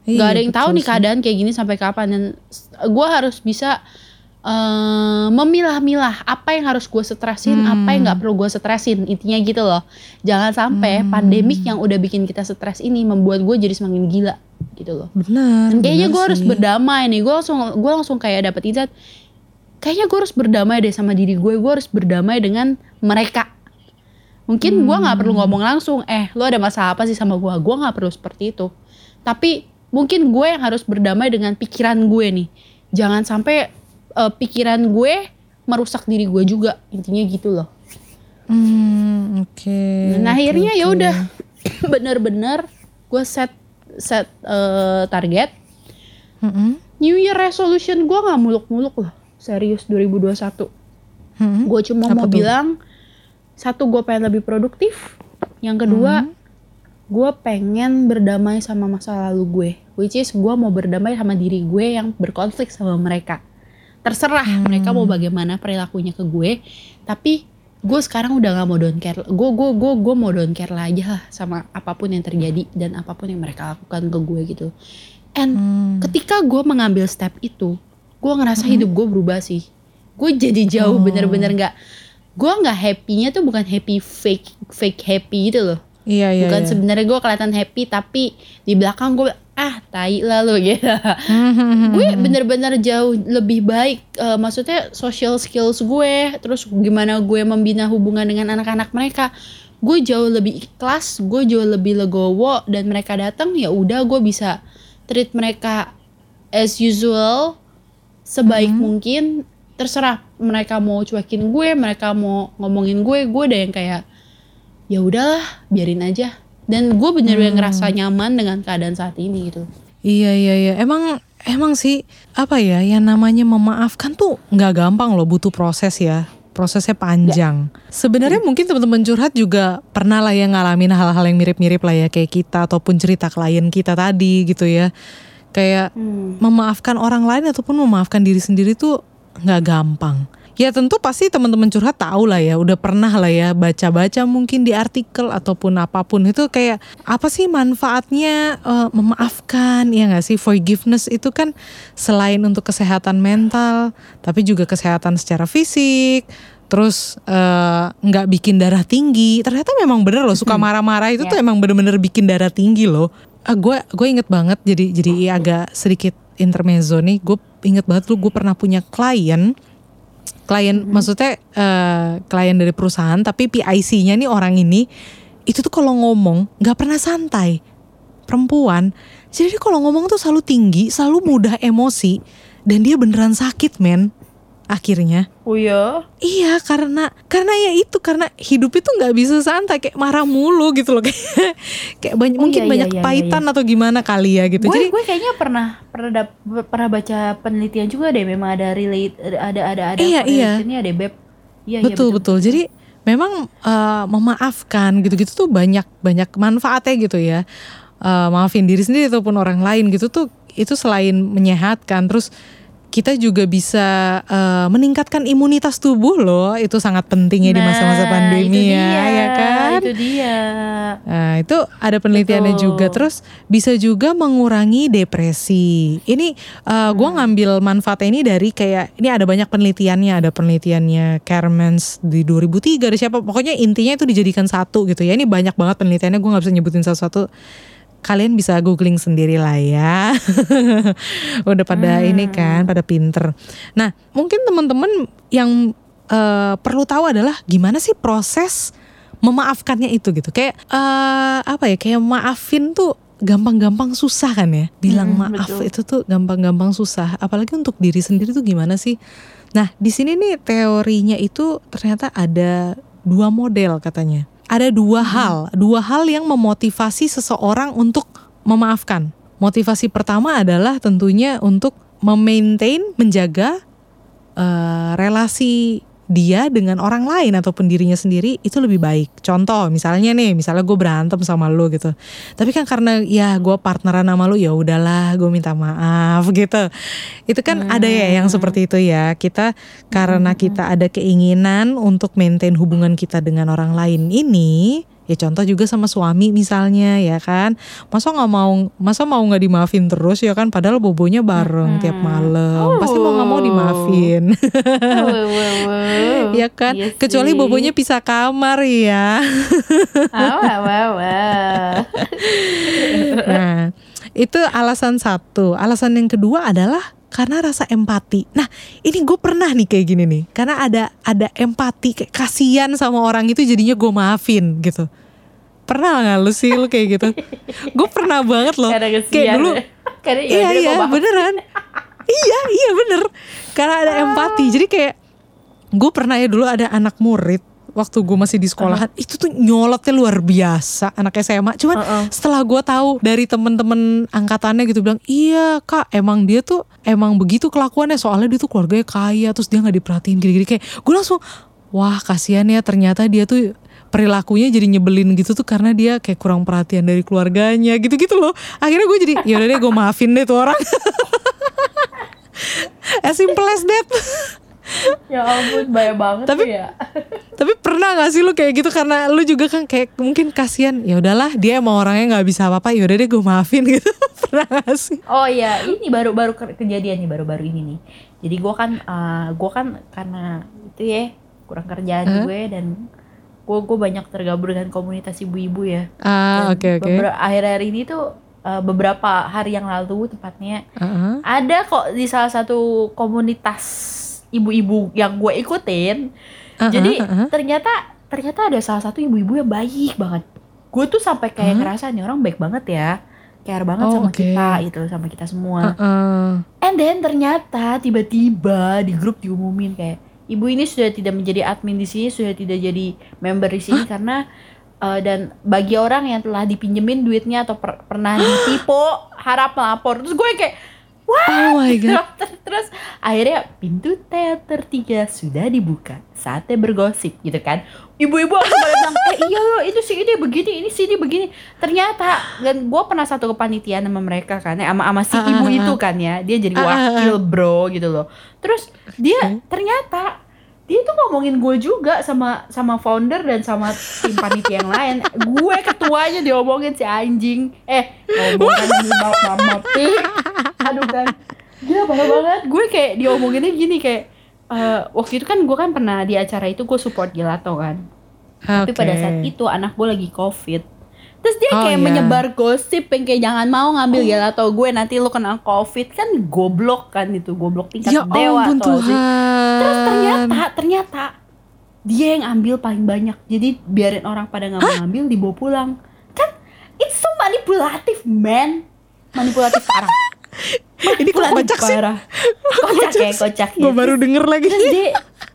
iya. Gak ada yang Iya, tahu nih keadaan kayak gini sampai kapan dan gue harus bisa eh, memilah-milah apa yang harus gue stresin, Hmm. apa yang nggak perlu gue stresin. Intinya gitu loh. Jangan sampai Hmm. pandemik yang udah bikin kita stres ini membuat gue jadi semakin gila gitu loh. Benar. Dan kayaknya gue harus berdamai nih. Gue langsung gue langsung kayak dapet insight. Kayaknya gue harus berdamai deh sama diri gue. Gue harus berdamai dengan mereka. Mungkin gue nggak perlu Hmm. ngomong langsung. Eh, lo ada masalah apa sih sama gue? Gue nggak perlu seperti itu. Tapi mungkin gue yang harus berdamai dengan pikiran gue nih. Jangan sampai eh, pikiran gue merusak diri gue juga. Intinya gitu loh. Hmm, oke. Dan oke, akhirnya ya oke. udah bener-bener gue set set eh, target. Mm-mm. New Year resolution gue nggak muluk-muluk loh. Serius 2021. Mm-mm. Gue cuma Apa mau tuh? bilang satu gue pengen lebih produktif. Yang kedua Hmm. gue pengen berdamai sama masa lalu gue. Which is gue mau berdamai sama diri gue yang berkonflik sama mereka. Terserah Hmm. mereka mau bagaimana perilakunya ke gue. Tapi gue sekarang udah gak mau don't care. Gue gue gue gue mau don't care lah aja lah sama apa pun yang terjadi dan apa pun yang mereka lakukan ke gue gitu. And Hmm. ketika gue mengambil step itu, gue ngerasa hidup gue berubah sih. Gue jadi jauh Oh. bener-bener nggak, gue nggak happynya tuh bukan happy fake fake happy gitu loh. Iya iya. bukan iya. sebenarnya gue kelihatan happy tapi di belakang gue ah tai lah lo gitu. Hmm. gue bener-bener jauh lebih baik. eh, maksudnya social skills gue, terus gimana gue membina hubungan dengan anak-anak mereka. Gue jauh lebih ikhlas, gue jauh lebih legowo dan mereka datang ya udah gue bisa treat mereka as usual sebaik mungkin. Terserah mereka mau cuekin gue, mereka mau ngomongin gue, gue udah yang kayak ya udahlah biarin aja. Dan gue bener-bener ngerasa nyaman dengan keadaan saat ini gitu. Iya iya iya. Emang emang sih apa ya yang namanya memaafkan tuh nggak gampang loh, butuh proses ya. Prosesnya panjang. Sebenarnya mungkin teman-teman curhat juga pernah lah ya ngalamin hal-hal yang mirip-mirip lah ya kayak kita ataupun cerita klien kita tadi gitu ya. Kayak memaafkan orang lain ataupun memaafkan diri sendiri tuh nggak gampang. Ya tentu pasti teman-teman curhat tahu lah ya, udah pernah lah ya baca-baca mungkin di artikel ataupun apa pun itu kayak apa sih manfaatnya eh, memaafkan ya nggak sih forgiveness itu kan selain untuk kesehatan mental, tapi juga kesehatan secara fisik, terus eh, nggak bikin darah tinggi. Ternyata memang bener loh suka marah-marah itu tuh emang bener-bener bikin darah tinggi loh. Gue gue inget banget jadi jadi agak sedikit intermezzo nih. Gue inget banget lu gue pernah punya klien klien maksudnya eh, klien dari perusahaan tapi PIC-nya nih orang ini itu tuh kalau ngomong nggak pernah santai. Perempuan. Jadi dia kalau ngomong tuh selalu tinggi selalu mudah emosi dan dia beneran sakit men akhirnya? Oh ya? iya karena karena ya itu karena hidup itu nggak bisa santai kayak marah mulu gitu loh. Kayak kayak banyak Oh, mungkin iya, iya, banyak iya, kepahitan atau gimana kali ya gitu. Gue jadi gue kayaknya pernah pernah dap- pernah baca penelitian juga deh memang ada relate ada ada ada Iya, iya. ini ada beb. Iya betul, betul. Jadi memang eh, memaafkan gitu-gitu tuh banyak banyak manfaatnya gitu ya. Eh, maafin diri sendiri ataupun orang lain gitu tuh itu selain menyehatkan terus kita juga bisa eh, meningkatkan imunitas tubuh loh. Itu sangat pentingnya di masa-masa pandemi ya, ya kan? Nah, itu dia Nah, itu ada penelitiannya Betul. juga. Terus bisa juga mengurangi depresi. Ini uh, gua ngambil manfaatnya ini dari kayak ini ada banyak penelitiannya, ada penelitiannya Kermans di 2003 ada siapa. Pokoknya intinya itu dijadikan satu gitu ya. Ini banyak banget penelitiannya. Gue nggak bisa nyebutin satu-satu. Kalian bisa googling sendiri lah ya. Udah pada ini kan, pada pinter. Nah, mungkin teman-teman yang uh, perlu tahu adalah gimana sih proses memaafkannya itu gitu kayak eh apa ya kayak maafin tuh gampang-gampang susah kan ya bilang Hmm, maaf betul. itu tuh gampang-gampang susah apalagi untuk diri sendiri tuh gimana sih nah di sini nih teorinya itu ternyata ada dua model katanya ada dua hal. Dua hal yang memotivasi seseorang untuk memaafkan. Motivasi pertama adalah tentunya untuk memaintain menjaga eh, relasi dia dengan orang lain ataupun dirinya sendiri itu lebih baik. Contoh misalnya nih, misalnya gue berantem sama lo gitu. Tapi kan karena ya gue partneran sama lo ya udahlah, gue minta maaf gitu. Itu kan ada ya yang seperti itu ya. Kita karena kita ada keinginan untuk maintain hubungan kita dengan orang lain ini, ya contoh juga sama suami misalnya ya kan. Masa nggak mau, masa mau nggak dimaafin terus ya kan? Padahal bobonya bareng tiap malam. Pasti mau nggak mau dimaafin. Wow, wow, wow. ya kan Iya kecuali sih. bobonya pisah kamar ya wow, wow, wow. nah itu alasan satu alasan yang kedua adalah karena rasa empati. Nah, ini gue pernah nih kayak gini nih, karena ada ada empati, kayak kasihan sama orang itu jadinya gue maafin gitu. Pernah nggak lu sih lu kayak gitu? gue pernah banget loh. Kayak dulu, Karena ya iya iya beneran. iya iya bener. Karena ada empati. Jadi kayak gue pernah ya dulu ada anak murid waktu gue masih di sekolahan itu tuh nyolotnya luar biasa anak SMA. Cuman Uh-uh. setelah gue tahu dari temen-temen angkatannya gitu bilang iya kak emang dia tuh emang begitu kelakuannya soalnya dia tuh keluarganya kaya terus dia nggak diperhatiin gini-gini kayak gue langsung wah kasihan ya ternyata dia tuh perilakunya jadi nyebelin gitu tuh karena dia kayak kurang perhatian dari keluarganya gitu-gitu loh. Akhirnya gue jadi ya udah deh gue maafin deh tuh orang. As simple as that. Ya ampun banyak banget Tapi- ya. tapi pernah gak sih lu kayak gitu? Karena lu juga kan kayak mungkin kasihan ya udahlah dia emang orangnya nggak bisa apa-apa ya udah deh gue maafin. Gitu. Pernah gak sih? Oh iya, ini baru-baru ke- kejadian nih baru-baru ini nih. Jadi gue kan, eh, gua kan karena itu ya kurang kerjaan Hah? gue dan gue gue banyak tergabung dengan komunitas ibu-ibu ya. ah oke oke beber- Akhir-akhir ini tuh eh, beberapa hari yang lalu tepatnya Ah, ada kok di salah satu komunitas ibu-ibu yang gue ikutin. ah, Jadi ah. ternyata ternyata ada salah satu ibu-ibu yang baik banget. Gue tuh sampai kayak Hah? ngerasa nih orang baik banget ya, care banget Oh, sama oke. kita gitu, sama kita semua. Ah. And then ternyata tiba-tiba di grup diumumin kayak ibu ini sudah tidak menjadi admin di sini, sudah tidak jadi member di sini karena eh, dan bagi orang yang telah dipinjemin duitnya atau per- pernah ditipu harap melapor. Terus gue kayak oh my god. Terus, terus akhirnya pintu teater tiga sudah dibuka. Saatnya bergosip gitu kan. Ibu-ibu pada bilang eh iya loh itu sih ini begini ini sih ini begini. Ternyata dan gue pernah satu kepanitiaan sama mereka kan ya, sama sama si Ah, ibu ah, ah. itu kan ya. Dia jadi Ah, ah, ah. wakil bro gitu loh. Terus dia Oke. ternyata dia tuh ngomongin gue juga sama sama founder dan sama tim panitia yang lain. Gue ketuanya diomongin si anjing. Eh ngomongin maaf Ih, aduh kan gila parah banget gue kayak diomonginnya gini kayak eh, waktu itu kan gue kan pernah di acara itu gue support gelato kan tapi pada saat itu anak gue lagi covid terus dia Oh, kayak iya. menyebar gosip yang kayak jangan mau ngambil gelato gue nanti lu kena covid kan goblok kan itu goblok tingkat ya dewa ampun sih? Tuhan Terus ternyata ternyata dia yang ambil paling banyak. Jadi biarin orang pada nggak mau ngambil dibawa pulang. Kan it's so manipulatif, man. Manipulatif parah. ini kok kocak sih parah. Kocak ya, kocak ya. gue baru denger lagi Terus dia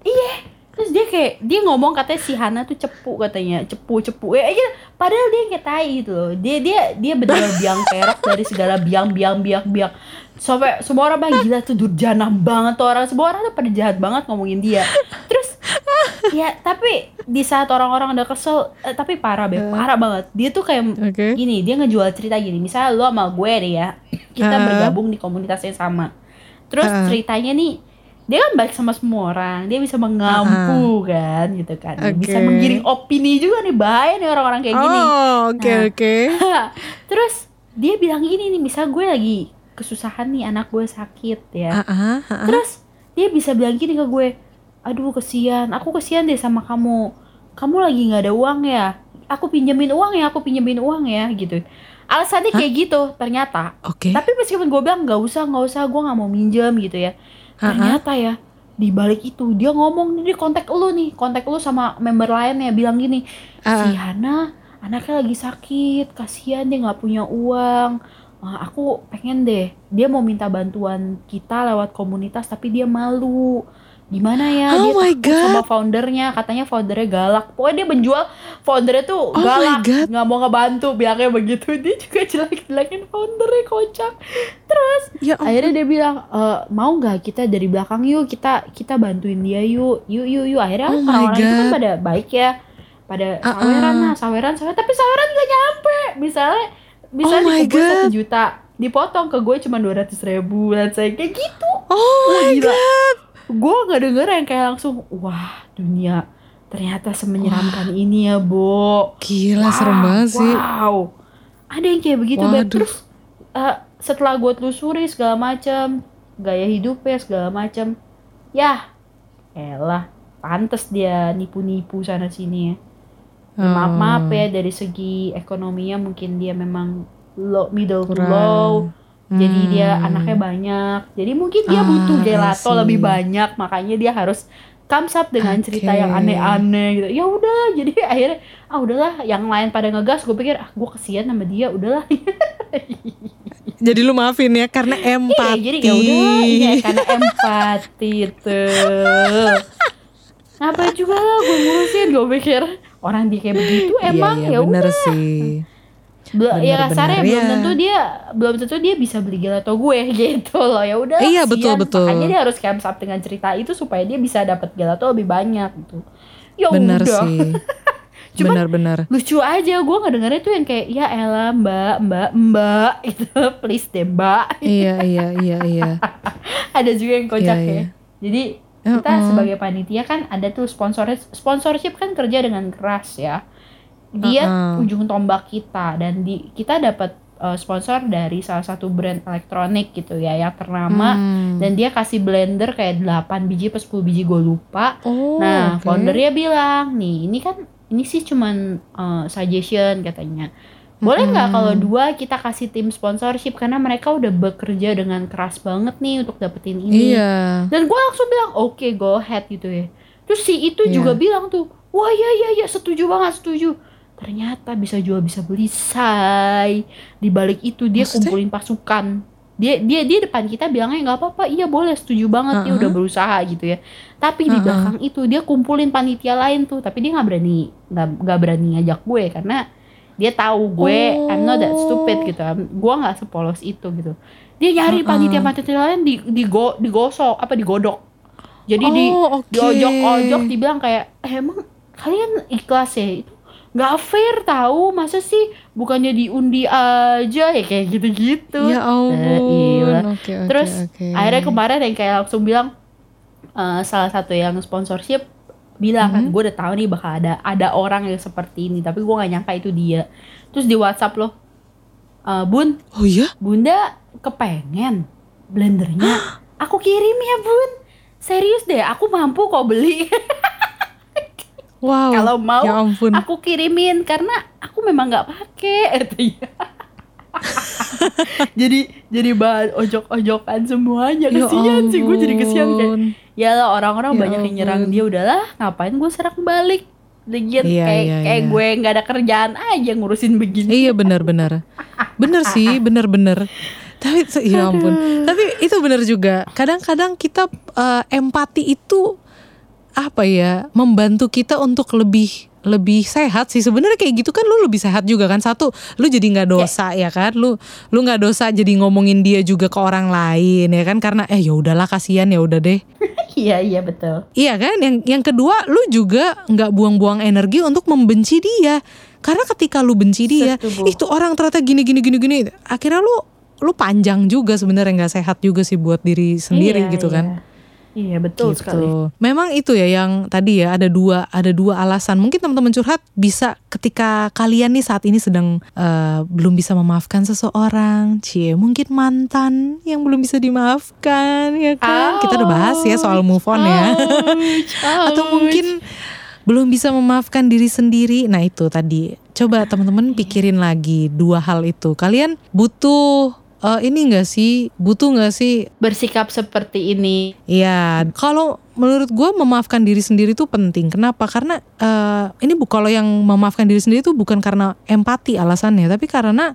iya Terus dia kayak dia ngomong katanya si Hana tuh cepu katanya, cepu cepu. Ya aja padahal dia kayak tai gitu loh. Dia dia dia benar biang kerok dari segala biang biang biang biang. Sampai semua orang bilang gila tuh durjana banget tuh orang. Semua orang tuh pada jahat banget ngomongin dia. Terus ya tapi di saat orang-orang udah kesel, eh, tapi parah be, parah banget. Dia tuh kayak oke gini, dia ngejual cerita gini. Misalnya lu sama gue nih ya, kita Ah. bergabung di komunitas yang sama. Terus Ah. ceritanya nih, dia kan baik sama semua orang. Dia bisa mengampu kan, gitu kan. Dia Bisa menggiring opini juga nih, bahaya nih orang-orang kayak gini. oh oke Nah. oke Terus dia bilang gini nih, misal gue lagi kesusahan nih, anak gue sakit ya. Ah, ah, ah, ah. Terus dia bisa bilang gini ke gue, aduh kesian, aku kesian deh sama kamu. Kamu lagi nggak ada uang ya? Aku pinjemin uang ya, aku pinjemin uang ya, gitu. Alasannya kayak gitu, ternyata. oke Tapi meskipun gue bilang nggak usah, nggak usah, gue nggak mau minjem gitu ya. Ternyata ya di balik itu dia ngomong nih dia kontak lu nih, kontak lu sama member lainnya bilang gini, Ah, si Hana anaknya lagi sakit, kasihan dia nggak punya uang. Ah, aku pengen deh dia mau minta bantuan kita lewat komunitas tapi dia malu. Gimana ya Oh dia my takut sama foundernya, katanya foundernya galak. Pokoknya dia menjual foundernya tuh Oh galak, God. nggak mau ngebantu, bilangnya begitu. Dia juga jelek-jelekin foundernya kocak. Terus ya akhirnya dia bilang e, mau nggak kita dari belakang yuk kita kita bantuin dia yuk yuk yuk yuk akhirnya Oh orang-orang itu kan God. pada baik ya pada Uh-uh. saweran lah saweran saweran tapi saweran nggak nyampe misalnya misalnya Oh dikumpul satu juta dipotong ke gue cuma dua ratus ribu dan saya kayak gitu oh my gila. god gue nggak denger yang kayak langsung wah dunia ternyata semenyeramkan ini ya Bo gila Wah, serem banget sih Wow. Ada yang kayak begitu, Beb. Waduh. Terus eh, setelah gue telusuri segala macam, gaya hidupnya segala macam, ya, elah, pantes dia nipu-nipu sana sini ya. Maaf maaf Oh. ya dari segi ekonominya mungkin dia memang low, middle to Kurang. low. Jadi dia Hmm. anaknya banyak. Jadi mungkin dia Ah, butuh I gelato see. lebih banyak, makanya dia harus comes up dengan cerita Oke. yang aneh-aneh gitu. Ya udah, jadi akhirnya ah udahlah, yang lain pada ngegas, gue pikir ah gue kesian sama dia, udahlah. jadi lu maafin ya karena Iya, empati jadi ya udah, iya karena empati tuh. ngapain juga lah gue ngurusin gue pikir orang dia kayak begitu emang iya, iya, ya bener udah sih. Bel- ya Bener-bener kasarnya belum ya. tentu dia belum tentu dia bisa beli gelato gue gitu loh ya udah Iya, betul, betul. makanya dia harus camp up dengan cerita itu supaya dia bisa dapat gelato lebih banyak gitu ya Bener udah sih. Cuman- Bener-bener. lucu aja gue ngedengarnya tuh yang kayak ya elah mbak mbak mbak gitu please deh mbak iya, iya, iya, iya. ada juga yang kocak Iya, ya iya. jadi kita Uh-uh. sebagai panitia kan ada tuh sponsor sponsorship kan kerja dengan keras ya dia Uh-uh. ujung tombak kita dan di kita dapat uh, sponsor dari salah satu brand elektronik gitu ya yang ternama Hmm. dan dia kasih blender kayak 8 biji atau 10 biji gue lupa Oh, nah oke. foundernya bilang nih ini kan ini sih cuman uh, suggestion katanya boleh nggak Mm-mm. kalau dua kita kasih tim sponsorship karena mereka udah bekerja dengan keras banget nih untuk dapetin ini Iya. dan gue langsung bilang oke go ahead gitu ya terus si itu Iya. juga bilang tuh wah ya ya ya setuju banget setuju ternyata bisa jual bisa beli say di balik itu dia Maksudnya? kumpulin pasukan dia dia dia depan kita bilangnya nggak apa-apa iya boleh setuju banget dia Uh-uh. udah berusaha gitu ya tapi di Uh-uh. belakang itu dia kumpulin panitia lain tuh tapi dia nggak berani nggak berani ngajak gue karena dia tahu gue I'm not that stupid Oh. gitu gue nggak sepolos itu gitu dia nyari Uh-uh. panitia-panitia lain di digo digosok apa digodok jadi di Oh, oke. diojok-ojok dibilang kayak eh, emang kalian ikhlas ya itu nggak fair tahu masa sih bukannya diundi aja ya kayak gitu-gitu Ya Eh, iya. ampun. Oke, oke, terus oke. akhirnya kemarin yang kayak langsung bilang eh, salah satu yang sponsorship bilang kan Mhm. gue udah tahu nih bakal ada ada orang yang seperti ini tapi gue nggak nyangka itu dia terus di WhatsApp loh "Eh, bun Oh iya? bunda kepengen blendernya aku kirim ya bun serius deh aku mampu kok beli Wow. Kalau mau, ya ampun. aku kirimin karena aku memang nggak pakai. jadi jadi bahan ojok-ojokan semuanya Ya kesian sih gue jadi kesian kayak ampun. ya lah orang-orang Ya banyak yang nyerang ampun. dia udahlah ngapain gue serang balik Lagian Iya, kayak iya, kayak iya. gue nggak ada kerjaan aja ngurusin begini Iya benar-benar. Bener sih, bener-bener. Tapi ya ampun. Tapi itu bener juga. Kadang-kadang kita eh, empati itu apa ya membantu kita untuk lebih lebih sehat sih sebenarnya kayak gitu kan lu lebih sehat juga kan satu lu jadi nggak dosa ya kan lu lu nggak dosa jadi ngomongin dia juga ke orang lain ya kan karena eh ya udahlah kasihan ya udah deh iya iya betul Iya kan? Yang yang kedua lu juga nggak buang-buang energi untuk membenci dia. Karena ketika lu benci dia, Setuju. itu orang ternyata gini gini gini gini. Akhirnya lu lu panjang juga sebenarnya nggak sehat juga sih buat diri sendiri Iya, gitu iya. kan. Iya betul Gitu. sekali Memang itu ya yang tadi ya ada dua ada dua alasan. Mungkin teman-teman curhat bisa ketika kalian nih saat ini sedang eh, belum bisa memaafkan seseorang, cie mungkin mantan yang belum bisa dimaafkan ya kan. Kita udah bahas ya soal move on ya. Ouch, atau ouch. mungkin belum bisa memaafkan diri sendiri. Nah, itu tadi. Coba teman-teman pikirin lagi dua hal itu. Kalian butuh eh, ini enggak sih? Butuh nggak sih? bersikap seperti ini Ya, kalau menurut gue memaafkan diri sendiri itu penting. Kenapa? Karena eh, ini bu kalau yang memaafkan diri sendiri itu bukan karena empati alasannya, tapi karena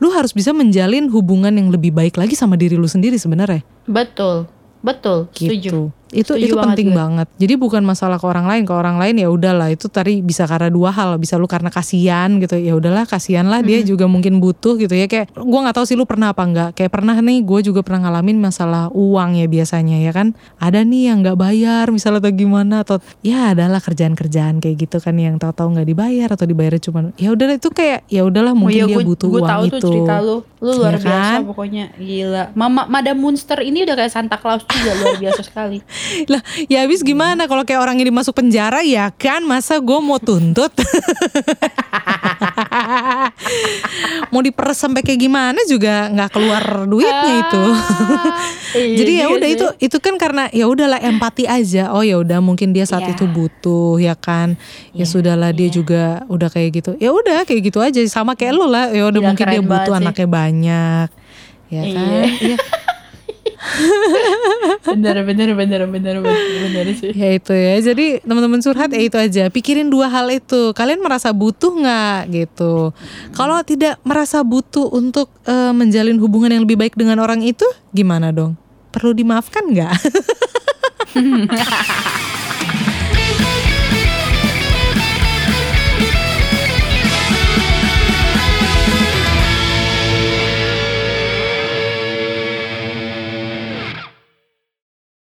lu harus bisa menjalin hubungan yang lebih baik lagi sama diri lu sendiri sebenarnya. betul betul setuju gitu. Itu Setuju itu banget penting gue. banget. Jadi bukan masalah ke orang lain, ke orang lain ya udahlah itu tadi bisa karena dua hal, bisa lu karena kasihan gitu. Ya udahlah kasihan lah dia juga mungkin butuh gitu ya kayak gua nggak tahu sih lu pernah apa enggak. Kayak pernah nih gue juga pernah ngalamin masalah uang ya biasanya ya kan. Ada nih yang nggak bayar misalnya atau gimana atau ya adalah kerjaan-kerjaan kayak gitu kan yang tahu-tahu nggak dibayar atau dibayar cuma ya udahlah itu kayak ya udahlah mungkin oh, iya, dia gue, butuh gue uang tahu itu. tuh cerita lu lu luar Iya biasa kan? pokoknya. Gila. Mama Madam Munster ini udah kayak Santa Claus juga luar biasa sekali. Lah ya habis gimana kalau kayak orang ini masuk penjara ya kan? Masa gue mau tuntut mau diperes sampai kayak gimana juga nggak keluar duitnya itu Iya jadi ya udah itu itu kan karena ya udahlah empati aja oh ya udah mungkin dia saat Iya. itu butuh ya kan ya Iya, sudahlah dia iya. juga udah kayak gitu ya udah kayak gitu aja sama kayak lu lah ya udah mungkin dia butuh sih. anaknya banyak ya Iya. kan Iya bener bener bener bener bener bener sih. Ya itu ya jadi teman-teman surhat ya itu aja. Pikirin dua hal itu kalian merasa butuh nggak gitu? Kalau tidak merasa butuh untuk uh, menjalin hubungan yang lebih baik dengan orang itu gimana dong? Perlu dimaafkan nggak?